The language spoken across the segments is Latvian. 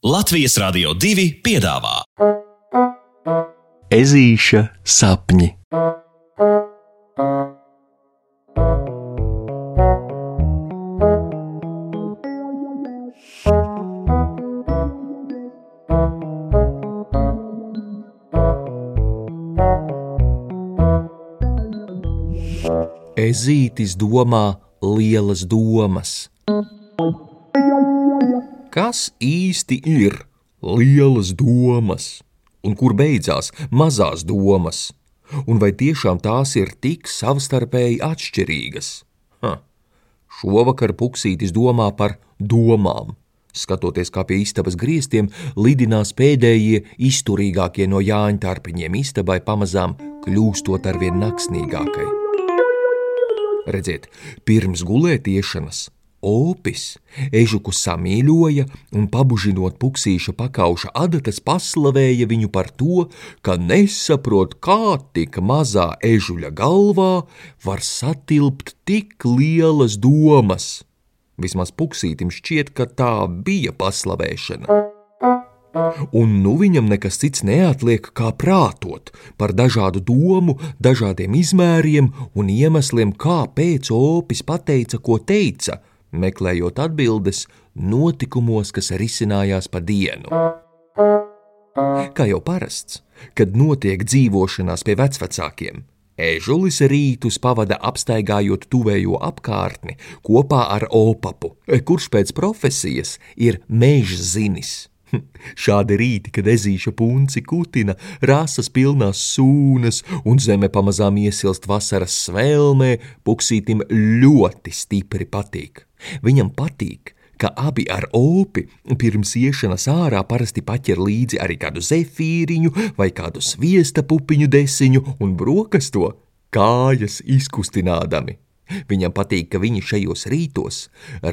Latvijas Rādio 2 piedāvā Ezīša sapņi. Ezītis domā lielas domas. Kas īsti ir lielas domas, un kur beidzās mazās domas, un vai tiešām tās ir tik savstarpēji atšķirīgas? Ha. Šovakar Puksītis domā par domām. Skatoties, kā pie istabas griestiem lidinās pēdējie izturīgākie no Jāņa tarpiņiem, istabai pamazām kļūstot arvien naksnīgākai. Redziet, pirms gulētiešanas Opis ežuku samīļoja un, pabužinot puksīša pakauša adatas, paslavēja viņu par to, ka nesaprot, kā tik mazā ežuļa galvā var satilpt tik lielas domas. Vismaz puksītim šķiet, ka tā bija paslavēšana. Un nu viņam nekas cits neatliek, kā prātot par dažādu domu, dažādiem izmēriem un iemesliem, kāpēc opis pateica, ko teica, meklējot atbildes notikumos, kas risinājās pa dienu. Kā jau parasts, kad notiek dzīvošanās pie vecvecākiem, Ežulis rītus pavada apstaigājot tuvējo apkārtni kopā ar opapu, kurš pēc profesijas ir meža zinis. Šādi rīti, kad ezīša punci kutina, rāsas pilnās sūnas un zeme pamazām iesilst vasaras svēlmē, puksītim ļoti stipri patīk. Viņam patīk, ka abi ar opi pirms iešanas ārā parasti paķer līdzi arī kādu zefīriņu vai kādu sviesta pupiņu desiņu un brokasto kājas izkustinādami. Viņam patīk, ka viņi šajos rītos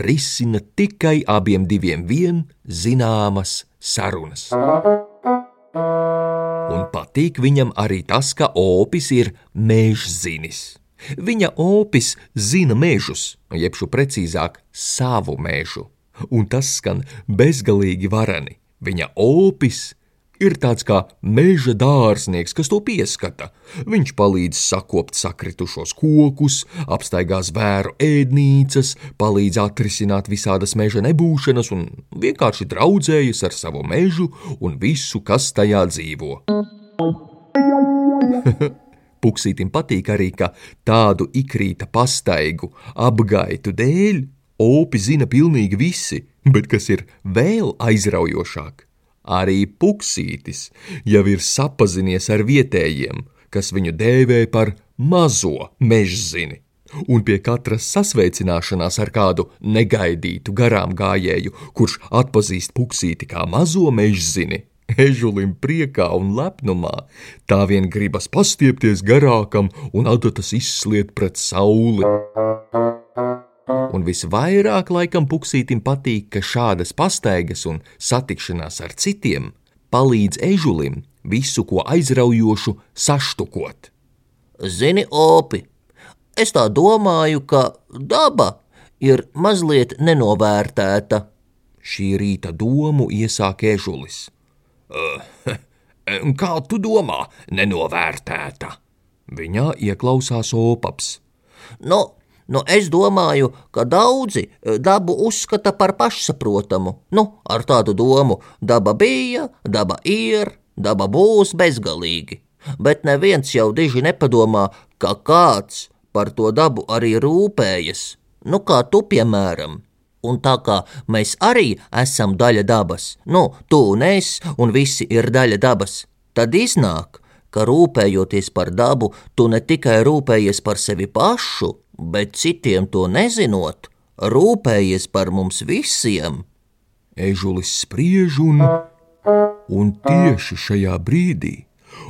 risina tikai abiem diviem vien zināmas sarunas. Un patīk viņam arī tas, ka opis ir mežzinis. Viņa opis zina mežus, jeb precīzāk, savu mežu, un tas skan bezgalīgi varani. Viņa opis ir tāds kā meža dārznieks, kas to pieskata. Viņš palīdz sakopt sakritušos kokus, apstaigā zvēru ēdnīcas, palīdz atrisināt visādas meža nebūšanas un vienkārši draudzējas ar savu mežu un visu, kas tajā dzīvo. Puksītim patīk arī, ka tādu ikrīta pastaigu apgaitu dēļ opi zina pilnīgi visi, bet kas ir vēl aizraujošāk, arī puksītis jau ir sapazinies ar vietējiem, kas viņu dēvē par mazo mežzini. Un pie katras sasveicināšanās ar kādu negaidītu garām gājēju, kurš atpazīst puksīti kā mazo mežzini, ežulim priekā un lepnumā, tā vien gribas pastiepties garākam un adatas izsliet pret sauli. Un visvairāk laikam puksītim patīk, ka šādas pastaigas un satikšanās ar citiem palīdz ežulim visu ko aizraujošu saštukot. Zini, opi, es tā domāju, ka daba ir mazliet nenovērtēta. Šī rīta domu iesāk ežulis. Uh, kā tu domā, nenovērtēta? Viņā ieklausās opaps. Nu, Nu, es domāju, ka daudzi dabu uzskata par pašsaprotamu. Nu, ar tādu domu, daba bija, daba ir, daba būs bezgalīgi. Bet neviens jau diži nepadomā, ka kāds par to dabu arī rūpējas. Nu, kā tu, piemēram. Un tā kā mēs arī esam daļa dabas, nu, tu un es, un visi ir daļa dabas, tad iznāk, ka rūpējoties par dabu, tu ne tikai rūpējies par sevi pašu, bet citiem to nezinot, rūpējies par mums visiem. Ežulis spriež un, un tieši šajā brīdī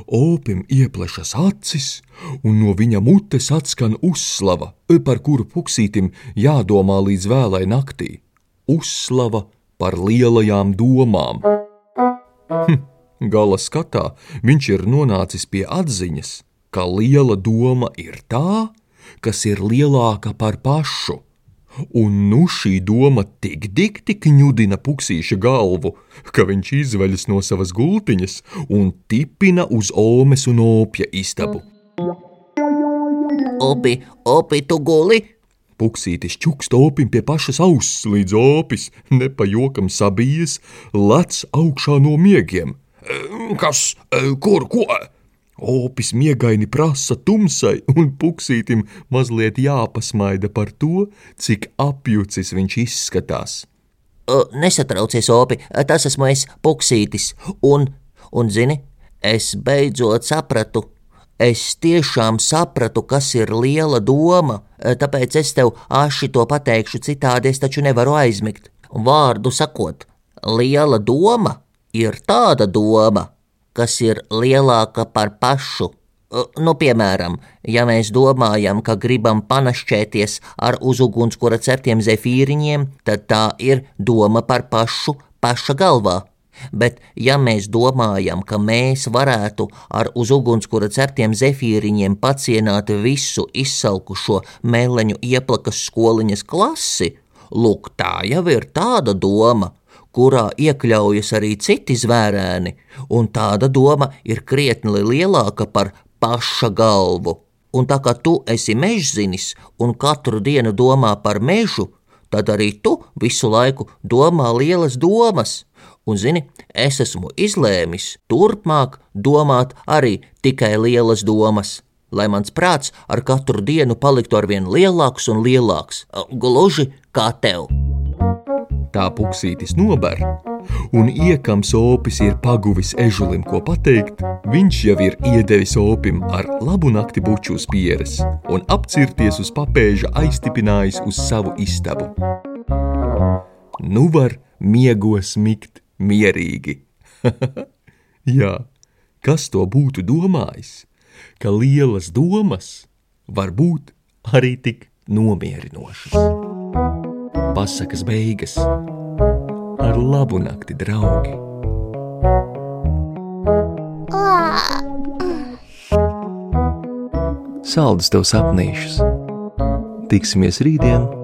opim ieplešas acis, un no viņa mutes atskan uzslava, par kuru puksītim jādomā līdz vēlai naktī. Uzslava par lielajām domām. Hm, gala skatā viņš ir nonācis pie atziņas, ka liela doma ir tā, kas ir lielāka par pašu, un nu šī doma tik dikti kņudina puksīša galvu, ka viņš izveļas no savas gultiņas un tipina uz Omes un Opja istabu. Opi, opi, tu guli! Puksītis čukst opim pie pašas auss, līdz opis, nepajokam sabijies, lec augšā no miegiem. Kas, kur, ko? Opis miegaini prasa tumsai, un puksītim mazliet jāpasmaida par to, cik apjucis viņš izskatās. Nesatraucies, Opi, tas esmu es, puksītis, un, un zini, es beidzot sapratu. Es tiešām sapratu, kas ir liela doma, tāpēc es tev aši to pateikšu, citādi es taču nevaru aizmigt. Vārdu sakot, liela doma ir tāda doma, kas ir lielāka par pašu. Nu, piemēram, ja mēs domājam, ka gribam panašķēties ar uz ugunskura ceptiem zefīriņiem, tad tā ir doma par pašu paša galvā. Bet, ja mēs domājam, ka mēs varētu ar uz ugunskura ceptiem zefīriņiem pacienāt visu izsalkušo meleņu ieplakas skoliņas klasi, lūk, tā jau ir tāda doma, kurā iekļaujas arī citi zvērēni, un tāda doma ir krietni lielāka par paša galvu. Un tā kā tu esi mežzinis un katru dienu domā par mežu, tad arī tu visu laiku domā lielas domas. Un, zini, es esmu izlēmis turpmāk domāt arī tikai lielas domas, lai mans prāts ar katru dienu paliktu arvien lielāks un lielāks, gluži kā tev. Tā puksītis nober, un iekams opis ir paguvis ežulim, ko pateikt. Viņš jau ir iedevis opim ar labu nakti buču uz pieres un apcirties uz papēža aiztipinājis uz savu istabu. Nu var miegos mikt mierīgi. Jā, kas to būtu domājis, ka lielas domas var būt arī tik nomierinošas. Pasakas beigas ar labu nakti, draugi! Saldus tev sapnīšus! Tiksimies rītdien!